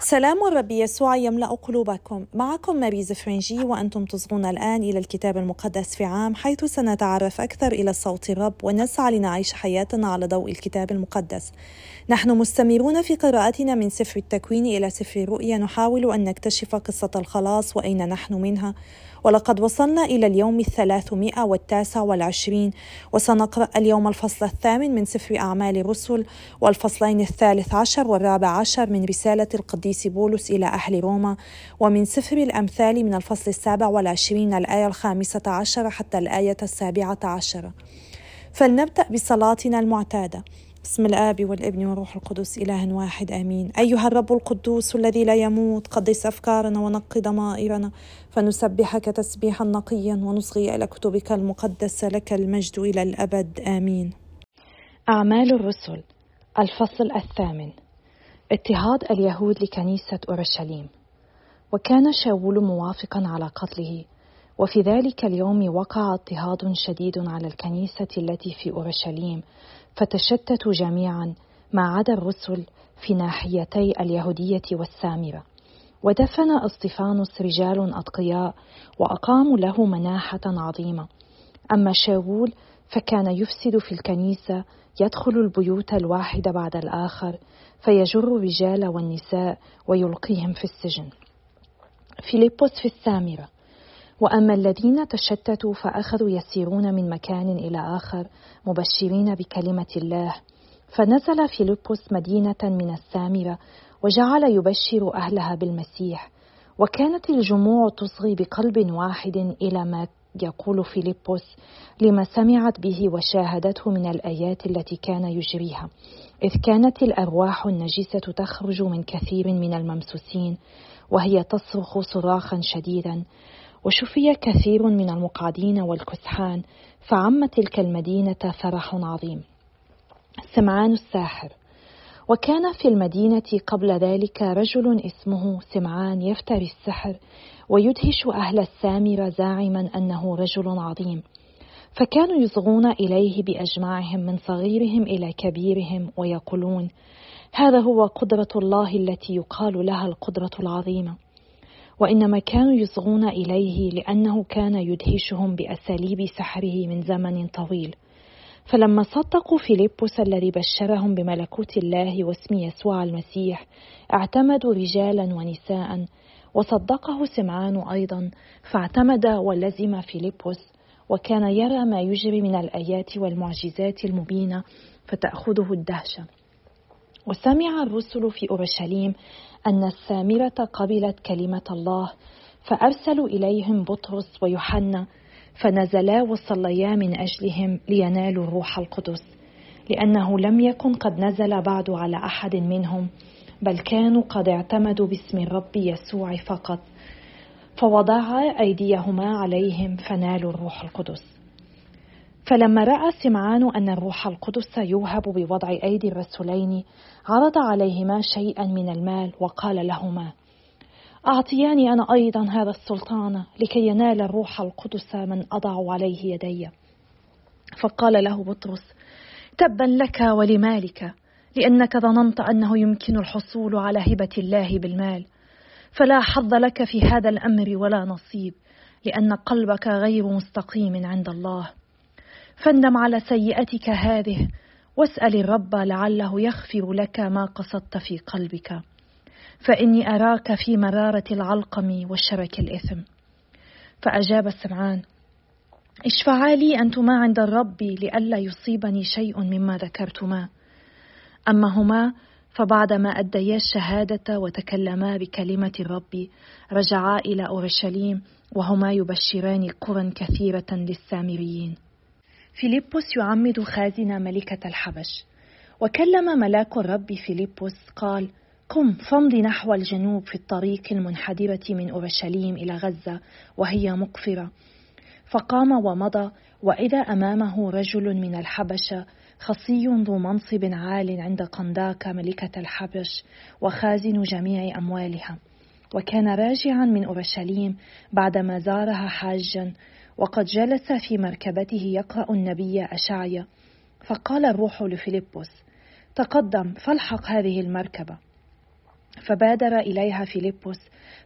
سلام الرب يسوع يملأ قلوبكم. معكم ماريز فرنجي وأنتم تصغون الآن إلى الكتاب المقدس في عام حيث سنتعرف أكثر إلى صوت الرب ونسعى لنعيش حياتنا على ضوء الكتاب المقدس. نحن مستمرون في قراءتنا من سفر التكوين إلى سفر الرؤيا. نحاول أن نكتشف قصة الخلاص وأين نحن منها. ولقد وصلنا إلى اليوم الثلاثمائة والتاسع والعشرين وسنقرأ اليوم الفصل الثامن من سفر أعمال الرسل والفصلين الثالث عشر والرابع عشر من رسالة القديس بولس إلى أهل روما ومن سفر الأمثال من الفصل السابع والعشرين الآية الخامسة عشر حتى الآية السابعة عشرة فلنبدأ بصلاتنا المعتادة. بسم الآب والابن والروح القدس إله واحد آمين. أيها الرب القدوس الذي لا يموت قدس أفكارنا ونقي ضمائرنا فنسبحك تسبيحا نقيا ونصغي إلى كتبك المقدسة لك المجد إلى الأبد آمين. أعمال الرسل الفصل الثامن. اضطهاد اليهود لكنيسة أورشليم. وكان شاول موافقا على قتله وفي ذلك اليوم وقع اضطهاد شديد على الكنيسة التي في أورشليم فتشتتوا جميعا ما عدا الرسل في ناحيتي اليهودية والسامرة. ودفن اسطفانوس رجال أتقياء وأقاموا له مناحة عظيمة. أما شاول فكان يفسد في الكنيسة يدخل البيوت الواحدة بعد الآخر فيجر الرجال والنساء ويلقيهم في السجن. فيليبوس في السامرة. وأما الذين تشتتوا فأخذوا يسيرون من مكان إلى آخر مبشرين بكلمة الله. فنزل فيلبس مدينة من السامره وجعل يبشر أهلها بالمسيح. وكانت الجموع تصغي بقلب واحد إلى ما يقول فيلبس لما سمعت به وشاهدته من الآيات التي كان يجريها. إذ كانت الأرواح النجسة تخرج من كثير من الممسوسين وهي تصرخ صراخا شديدا. وشفي كثير من المقعدين والكسحان فعم تلك المدينة فرح عظيم. سمعان الساحر. وكان في المدينة قبل ذلك رجل اسمه سمعان يفتري السحر ويدهش أهل السامرة زاعما أنه رجل عظيم. فكانوا يصغون إليه بأجمعهم من صغيرهم إلى كبيرهم ويقولون هذا هو قدرة الله التي يقال لها القدرة العظيمة. وإنما كانوا يصغون إليه لأنه كان يدهشهم بأساليب سحره من زمن طويل. فلما صدقوا فيلبس الذي بشرهم بملكوت الله واسم يسوع المسيح اعتمدوا رجالا ونساء وصدقه سمعان أيضا فاعتمد ولزم فيلبس وكان يرى ما يجري من الآيات والمعجزات المبينة فتأخذه الدهشة وسمع الرسل في أورشليم أن السامرة قبلت كلمة الله فأرسلوا إليهم بطرس ويوحنا فنزلا وصليا من أجلهم لينالوا الروح القدس لأنه لم يكن قد نزل بعد على أحد منهم بل كانوا قد اعتمدوا باسم الرب يسوع فقط فوضعا أيديهما عليهم فنالوا الروح القدس. فلما رأى سمعان أن الروح القدس يوهب بوضع أيدي الرسولين عرض عليهما شيئا من المال وقال لهما أعطياني أنا أيضا هذا السلطان لكي ينال الروح القدس من أضع عليه يدي. فقال له بطرس تبا لك ولمالك لأنك ظننت أنه يمكن الحصول على هبة الله بالمال. فلا حظ لك في هذا الأمر ولا نصيب لأن قلبك غير مستقيم عند الله. فاندم على سيئتك هذه. واسأل الرب لعله يغفر لك ما قصدت في قلبك. فإني أراك في مرارة العلقم وشرك الإثم. فأجاب سمعان اشفعا لي انتما عند الرب لئلا يصيبني شيء مما ذكرتما. اما هما فبعدما أديا الشهادة وتكلما بكلمة الرب رجعا إلى أورشليم وهما يبشران قرى كثيرة للسامريين. فيلبس يعمد خازن ملكة الحبش. وكلم ملاك الرب فيلبس قال قم فامض نحو الجنوب في الطريق المنحدرة من أورشليم إلى غزة وهي مقفرة. فقام ومضى وإذا أمامه رجل من الحبشة خصي ذو منصب عال عند قنداك ملكة الحبش وخازن جميع أموالها. وكان راجعا من أورشليم بعدما زارها حاجا وقد جلس في مركبته يقرأ النبي أشعيا. فقال الروح لفيلبس تقدم فالحق هذه المركبة. فبادر إليها فيلبس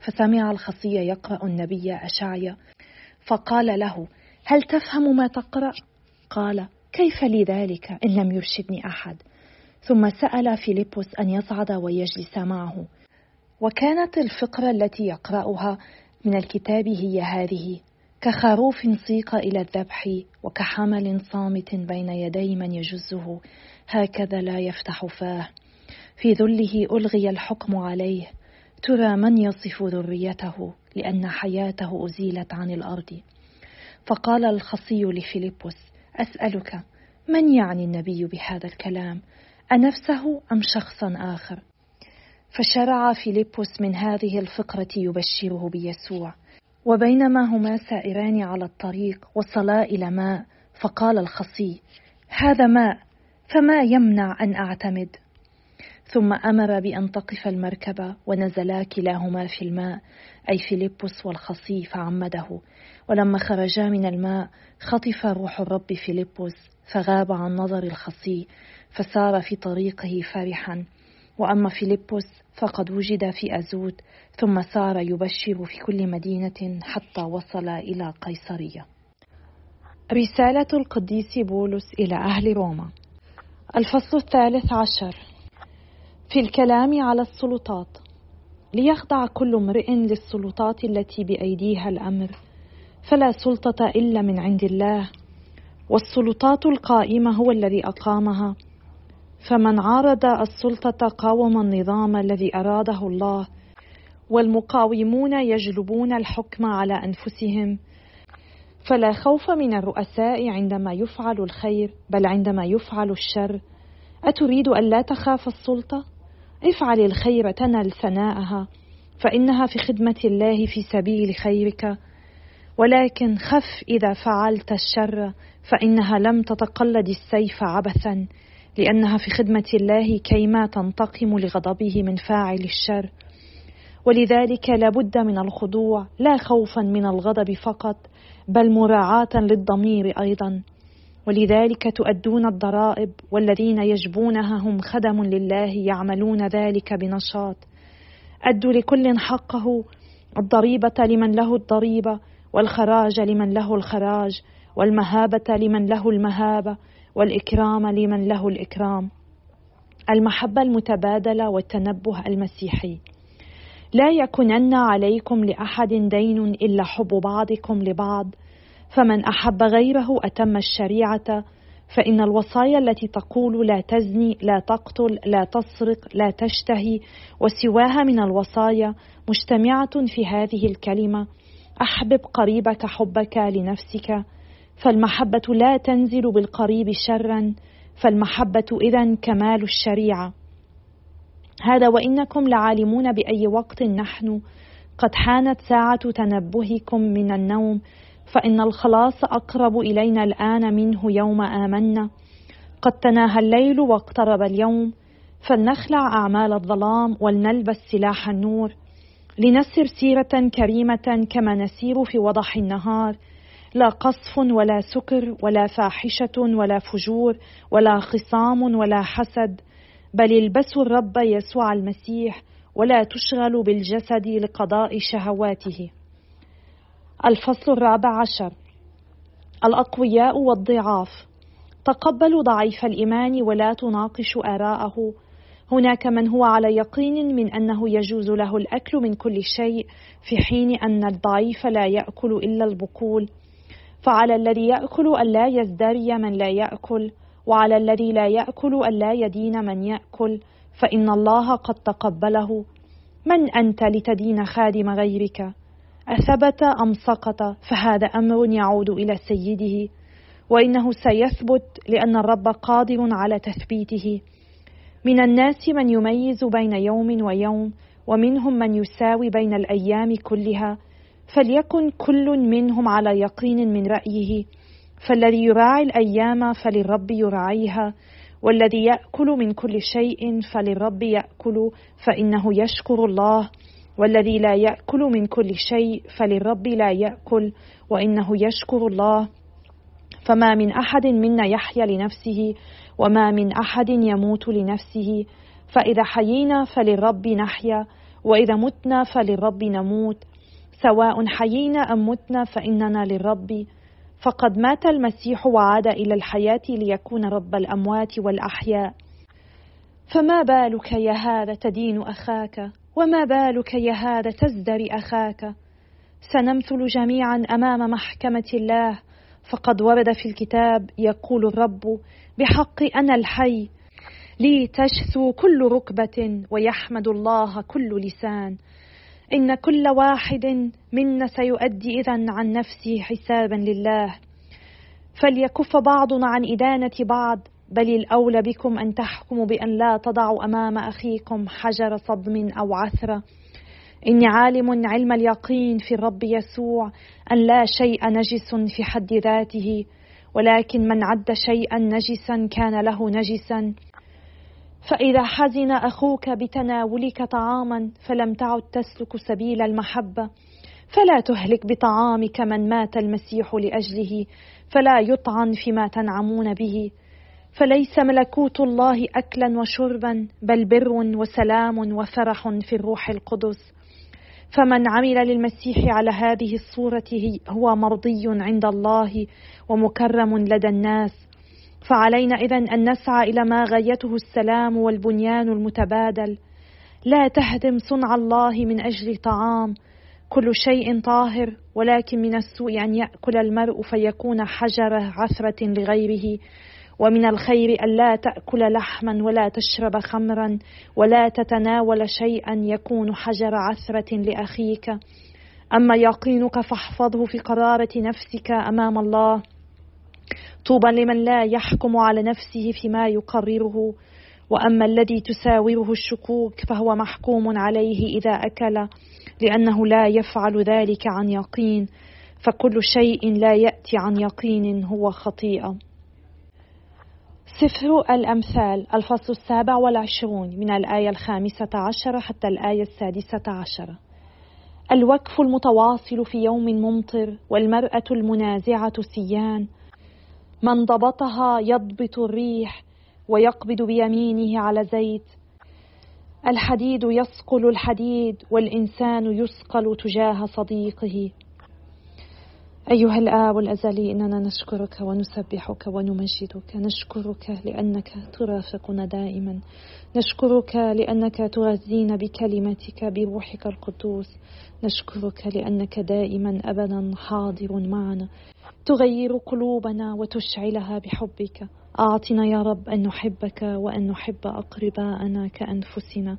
فسمع الخصي يقرأ النبي أشعيا. فقال له هل تفهم ما تقرأ؟ قال كيف لي ذلك إن لم يرشدني أحد؟ ثم سأل فيلبس أن يصعد ويجلس معه. وكانت الفقرة التي يقرأها من الكتاب هي هذه. كخروف سيق إلى الذبح وكحمل صامت بين يدي من يجزه هكذا لا يفتح فاه. في ذله ألغي الحكم عليه ترى من يصف ذريته لأن حياته أزيلت عن الأرض. فقال الخصي لفيلبس أسألك من يعني النبي بهذا الكلام؟ أنفسه أم شخصا آخر؟ فشرع فيلبس من هذه الفقرة يبشره بيسوع. وبينما هما سائران على الطريق وصلا إلى ماء فقال الخصي هذا ماء فما يمنع أن أعتمد؟ ثم أمر بأن تقف المركبة ونزلا كلاهما في الماء أي فيلبس والخصي فعمده. ولما خرجا من الماء خطف روح الرب فيلبس فغاب عن نظر الخصي فسار في طريقه فرحا وأما فيلبس فقد وجد في أزود ثم سار يبشر في كل مدينة حتى وصل إلى قيصرية. رسالة القديس بولس إلى أهل روما. الفصل الثالث عشر. في الكلام على السلطات. ليخضع كل امرئ للسلطات التي بأيديها الأمر فلا سلطة إلا من عند الله والسلطات القائمة هو الذي أقامها. فمن عارض السلطة قاوم النظام الذي أراده الله والمقاومون يجلبون الحكم على أنفسهم. فلا خوف من الرؤساء عندما يفعل الخير بل عندما يفعل الشر. أتريد الا تخاف السلطة؟ افعل الخير تنل ثناءها. فإنها في خدمة الله في سبيل خيرك. ولكن خف إذا فعلت الشر فإنها لم تتقلد السيف عبثا. لأنها في خدمة الله كيما تنتقم لغضبه من فاعل الشر. ولذلك لابد من الخضوع لا خوفا من الغضب فقط بل مراعاة للضمير أيضا. ولذلك تؤدون الضرائب والذين يجبونها هم خدم لله يعملون ذلك بنشاط. أدوا لكل حقه الضريبة لمن له الضريبة والخراج لمن له الخراج والمهابة لمن له المهابة. والإكرام لمن له الإكرام المحبة المتبادلة والتنبه المسيحي. لا يكونن عليكم لأحد دين إلا حب بعضكم لبعض فمن أحب غيره أتم الشريعة فإن الوصايا التي تقول لا تزني لا تقتل لا تسرق لا تشتهي وسواها من الوصايا مجتمعة في هذه الكلمة أحبب قريبك حبك لنفسك. فالمحبة لا تنزل بالقريب شرا فالمحبة إذا كمال الشريعة. هذا وإنكم لعالمون بأي وقت نحن. قد حانت ساعة تنبهكم من النوم فإن الخلاص أقرب إلينا الآن منه يوم آمنا. قد تناهى الليل واقترب اليوم فلنخلع أعمال الظلام ولنلبس سلاح النور. لنسر سيرة كريمة كما نسير في وضح النهار. لا قصف ولا سكر ولا فاحشة ولا فجور ولا خصام ولا حسد بل البسوا الرب يسوع المسيح ولا تشغلوا بالجسد لقضاء شهواته. الفصل الرابع عشر. الأقوياء والضعاف. تقبلوا ضعيف الإيمان ولا تناقشوا آراءه. هناك من هو على يقين من أنه يجوز له الأكل من كل شيء في حين أن الضعيف لا يأكل إلا البقول فعلى الذي يأكل ألا يزدري من لا يأكل وعلى الذي لا يأكل ألا يدين من يأكل فإن الله قد تقبله. من أنت لتدين خادم غيرك؟ أثبت أم سقط؟ فهذا أمر يعود إلى سيده. وإنه سيثبت لأن الرب قادر على تثبيته. من الناس من يميز بين يوم ويوم ومنهم من يساوي بين الأيام كلها. فليكن كل منهم على يقين من رأيه فالذي يراعي الأيام فللرب يراعيها والذي يأكل من كل شيء فللرب يأكل فإنه يشكر الله والذي لا يأكل من كل شيء فللرب لا يأكل وإنه يشكر الله. فما من أحد منا يحيا لنفسه وما من أحد يموت لنفسه فإذا حيينا فللرب نحيا وإذا متنا فللرب نموت. سواء حيينا أم متنا فإننا للرب. فقد مات المسيح وعاد إلى الحياة ليكون رب الأموات والأحياء. فما بالك يا هذا تدين أخاك؟ وما بالك يا هذا تزدري أخاك؟ سنمثل جميعا أمام محكمة الله. فقد ورد في الكتاب يقول الرب بحق أنا الحي لي تشثو كل ركبة ويحمد الله كل لسان. إن كل واحد منا سيؤدي إذا عن نفسه حسابا لله. فليكف بعضنا عن إدانة بعض بل الأولى بكم أن تحكموا بأن لا تضعوا أمام أخيكم حجر صدم أو عثرة. إني عالم علم اليقين في الرب يسوع أن لا شيء نجس في حد ذاته ولكن من عد شيئا نجسا كان له نجسا. فإذا حزن أخوك بتناولك طعاما فلم تعد تسلك سبيل المحبة فلا تهلك بطعامك من مات المسيح لأجله فلا يطعن فيما تنعمون به. فليس ملكوت الله أكلا وشربا بل بر وسلام وفرح في الروح القدس. فمن عمل للمسيح على هذه الصورة هو مرضي عند الله ومكرم لدى الناس. فعلينا إذن أن نسعى إلى ما غايته السلام والبنيان المتبادل. لا تهدم صنع الله من أجل طعام. كل شيء طاهر ولكن من السوء أن يأكل المرء فيكون حجر عثرة لغيره. ومن الخير ألا تأكل لحما ولا تشرب خمرا ولا تتناول شيئا يكون حجر عثرة لأخيك. أما يقينك فاحفظه في قرارة نفسك أمام الله. طوبى لمن لا يحكم على نفسه فيما يقرره وأما الذي تساوره الشكوك فهو محكوم عليه إذا أكل لأنه لا يفعل ذلك عن يقين فكل شيء لا يأتي عن يقين هو خطيئة. سفر الأمثال الفصل السابع والعشرون من الآية الخامسة عشرة حتى الآية السادسة عشرة الوقف المتواصل في يوم ممطر والمرأة المنازعة سيان من ضبطها يضبط الريح ويقبض بيمينه على زيت. الحديد يصقل الحديد والإنسان يصقل تجاه صديقه. أيها الآب الأزلي إننا نشكرك ونسبحك ونمجدك. نشكرك لأنك ترافقنا دائما. نشكرك لأنك تغذينا بكلمتك بروحك القدوس. نشكرك لأنك دائما أبدا حاضر معنا. تغير قلوبنا وتشعلها بحبك. أعطنا يا رب أن نحبك وأن نحب أقرباءنا كأنفسنا.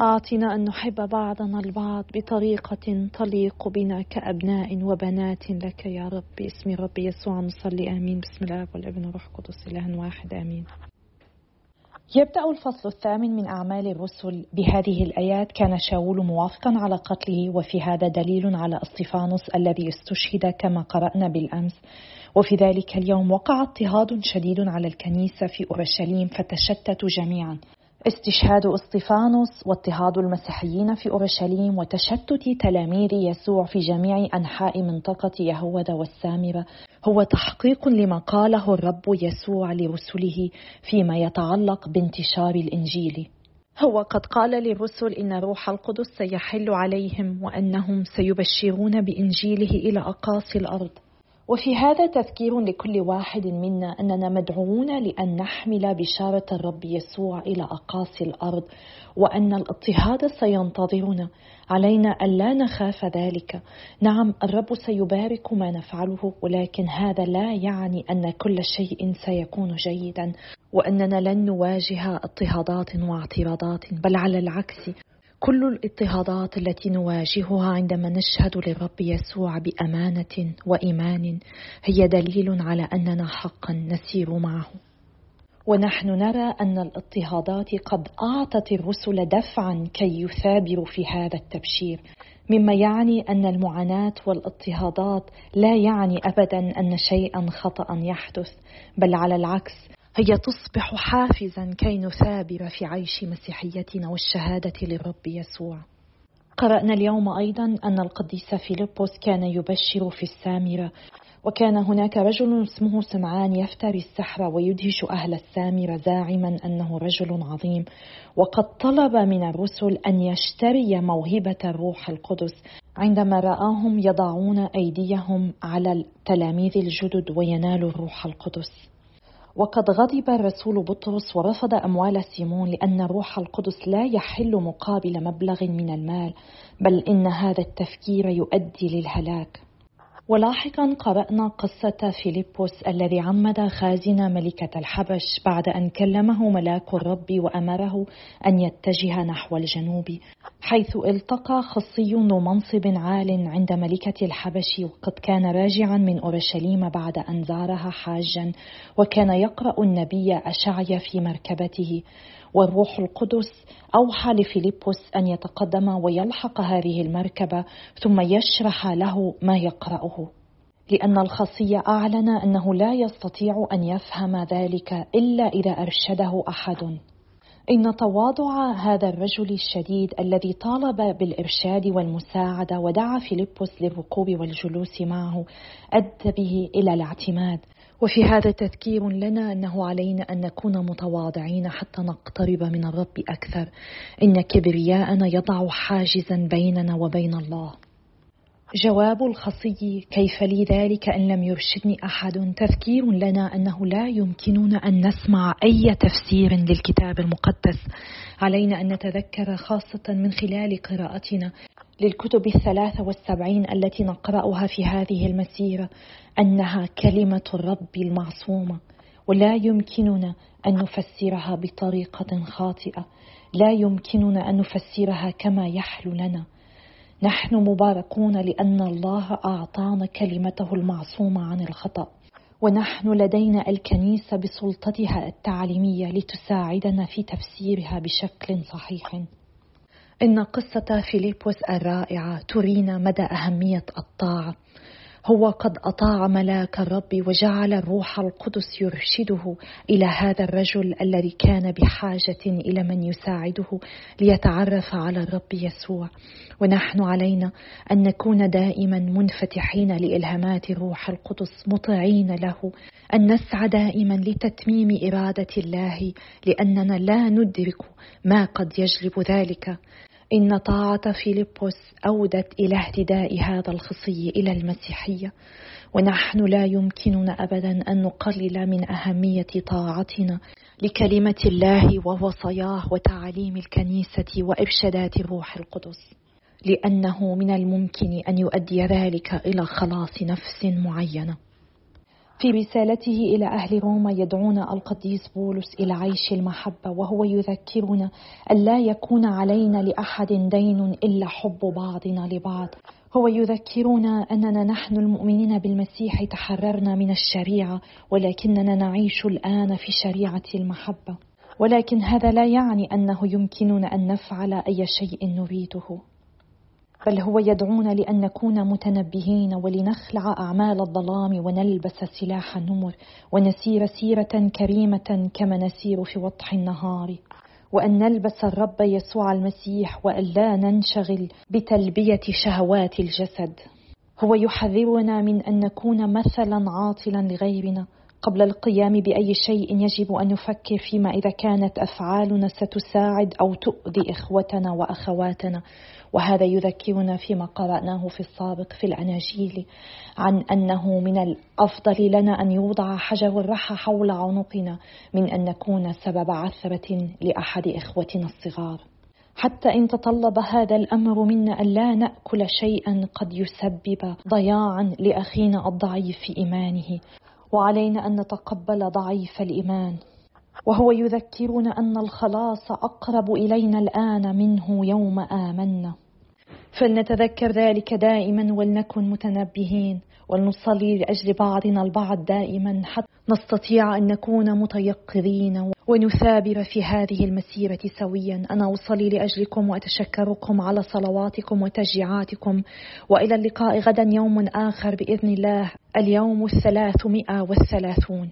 أعطنا أن نحب بعضنا البعض بطريقة تليق بنا كأبناء وبنات لك يا رب. باسم رب يسوع نصلي. آمين. بسم الله والابن والروح القدس إله واحد. آمين. يبدأ الفصل الثامن من أعمال الرسل بهذه الآيات. كان شاول موافقا على قتله وفي هذا دليل على اسطفانوس الذي استشهد كما قرأنا بالأمس. وفي ذلك اليوم وقع اضطهاد شديد على الكنيسة في أورشليم فتشتتوا جميعا. استشهاد إسطفانوس واضطهاد المسيحيين في أورشليم وتشتت تلاميذ يسوع في جميع أنحاء منطقة يهوذا والسامرة هو تحقيق لما قاله الرب يسوع لرسله فيما يتعلق بانتشار الإنجيل. هو قد قال للرسل إن روح القدس سيحل عليهم وأنهم سيبشرون بإنجيله إلى أقاصي الأرض. وفي هذا تذكير لكل واحد منا أننا مدعوون لأن نحمل بشارة الرب يسوع إلى أقاصي الأرض وأن الاضطهاد سينتظرنا. علينا الا نخاف ذلك. نعم الرب سيبارك ما نفعله ولكن هذا لا يعني أن كل شيء سيكون جيدا وأننا لن نواجه اضطهادات واعتراضات بل على العكس. كل الاضطهادات التي نواجهها عندما نشهد للرب يسوع بأمانة وإيمان هي دليل على أننا حقا نسير معه. ونحن نرى أن الاضطهادات قد أعطت الرسل دفعا كي يثابروا في هذا التبشير مما يعني أن المعاناة والاضطهادات لا يعني ابدا أن شيئا خطا يحدث بل على العكس هي تصبح حافزا كي نثابر في عيش مسيحيتنا والشهادة للرب يسوع. قرأنا اليوم أيضا أن القديس فيلبس كان يبشر في السامرة وكان هناك رجل اسمه سمعان يفتري السحر ويدهش أهل السامرة زاعما أنه رجل عظيم. وقد طلب من الرسل أن يشتري موهبة الروح القدس عندما رآهم يضعون أيديهم على التلاميذ الجدد وينالوا الروح القدس. وقد غضب الرسول بطرس ورفض أموال سيمون لأن الروح القدس لا يحل مقابل مبلغ من المال بل إن هذا التفكير يؤدي للهلاك. ولاحقا قرأنا قصة فيليبوس الذي عمد خازن ملكة الحبش بعد أن كلمه ملاك الرب وأمره أن يتجه نحو الجنوب حيث التقى خصي ذو منصب عال عند ملكة الحبش وقد كان راجعا من أورشليم بعد أن زارها حاجا وكان يقرأ النبي أشعيا في مركبته. والروح القدس أوحى لفيليبوس أن يتقدم ويلحق هذه المركبة ثم يشرح له ما يقرأه. لأن الخصي أعلن أنه لا يستطيع أن يفهم ذلك إلا إذا أرشده أحد. إن تواضع هذا الرجل الشديد الذي طالب بالإرشاد والمساعدة ودعا فيلبس للركوب والجلوس معه أدى به إلى الاعتماد. وفي هذا تذكير لنا أنه علينا أن نكون متواضعين حتى نقترب من الرب أكثر. إن كبرياءنا يضع حاجزا بيننا وبين الله. جواب الخصي كيف لي ذلك إن لم يرشدني أحد؟ تذكير لنا أنه لا يمكننا أن نسمع أي تفسير للكتاب المقدس. علينا أن نتذكر خاصة من خلال قراءتنا. للكتب الثلاثة والسبعين التي نقرأها في هذه المسيرة أنها كلمة الرب المعصومة ولا يمكننا أن نفسرها بطريقة خاطئة لا يمكننا أن نفسرها كما يحلو لنا. نحن مباركون لأن الله أعطانا كلمته المعصومة عن الخطأ. ونحن لدينا الكنيسة بسلطتها التعليمية لتساعدنا في تفسيرها بشكل صحيح. إن قصة فيليبوس الرائعة ترينا مدى أهمية الطاعه هو قد أطاع ملاك الرب وجعل الروح القدس يرشده إلى هذا الرجل الذي كان بحاجة إلى من يساعده ليتعرف على الرب يسوع. ونحن علينا أن نكون دائما منفتحين لإلهامات الروح القدس مطيعين له. أن نسعى دائما لتتميم إرادة الله لأننا لا ندرك ما قد يجلب ذلك. إن طاعة فيلبس أودت إلى اهتداء هذا الخصي إلى المسيحية ونحن لا يمكننا أبدا أن نقلل من أهمية طاعتنا لكلمة الله ووصاياه وتعاليم الكنيسة وإرشادات الروح القدس لأنه من الممكن أن يؤدي ذلك إلى خلاص نفس معينة. في رسالته إلى أهل روما يدعون القديس بولس إلى عيش المحبة وهو يذكرنا أن لا يكون علينا لأحد دين إلا حب بعضنا لبعض. هو يذكرنا أننا نحن المؤمنين بالمسيح تحررنا من الشريعة ولكننا نعيش الآن في شريعة المحبة. ولكن هذا لا يعني أنه يمكننا أن نفعل أي شيء نريده. بل هو يدعونا لأن نكون متنبهين ولنخلع أعمال الظلام ونلبس سلاح النور ونسير سيرة كريمة كما نسير في وضح النهار. وأن نلبس الرب يسوع المسيح وأن لا ننشغل بتلبية شهوات الجسد. هو يحذرنا من أن نكون مثلا عاطلا لغيرنا قبل القيام بأي شيء يجب أن نفكر فيما إذا كانت أفعالنا ستساعد أو تؤذي إخوتنا وأخواتنا. وهذا يذكرنا فيما قرأناه في السابق في الأناجيل عن أنه من الأفضل لنا أن يوضع حجر الرحى حول عنقنا من أن نكون سبب عثرة لأحد إخوتنا الصغار. حتى إن تطلب هذا الأمر منا أن لا نأكل شيئا قد يسبب ضياعا لأخينا الضعيف في إيمانه. وعلينا أن نتقبل ضعيف الإيمان. وهو يذكرنا أن الخلاص أقرب إلينا الآن منه يوم آمنا. فلنتذكر ذلك دائما ولنكن متنبهين ولنصلي لأجل بعضنا البعض دائما حتى نستطيع أن نكون متيقظين ونثابر في هذه المسيرة سويا. أنا أصلي لأجلكم وأتشكركم على صلواتكم وتشجيعاتكم. وإلى اللقاء غدا يوم آخر بإذن الله. اليوم الثلاثمائة والثلاثون.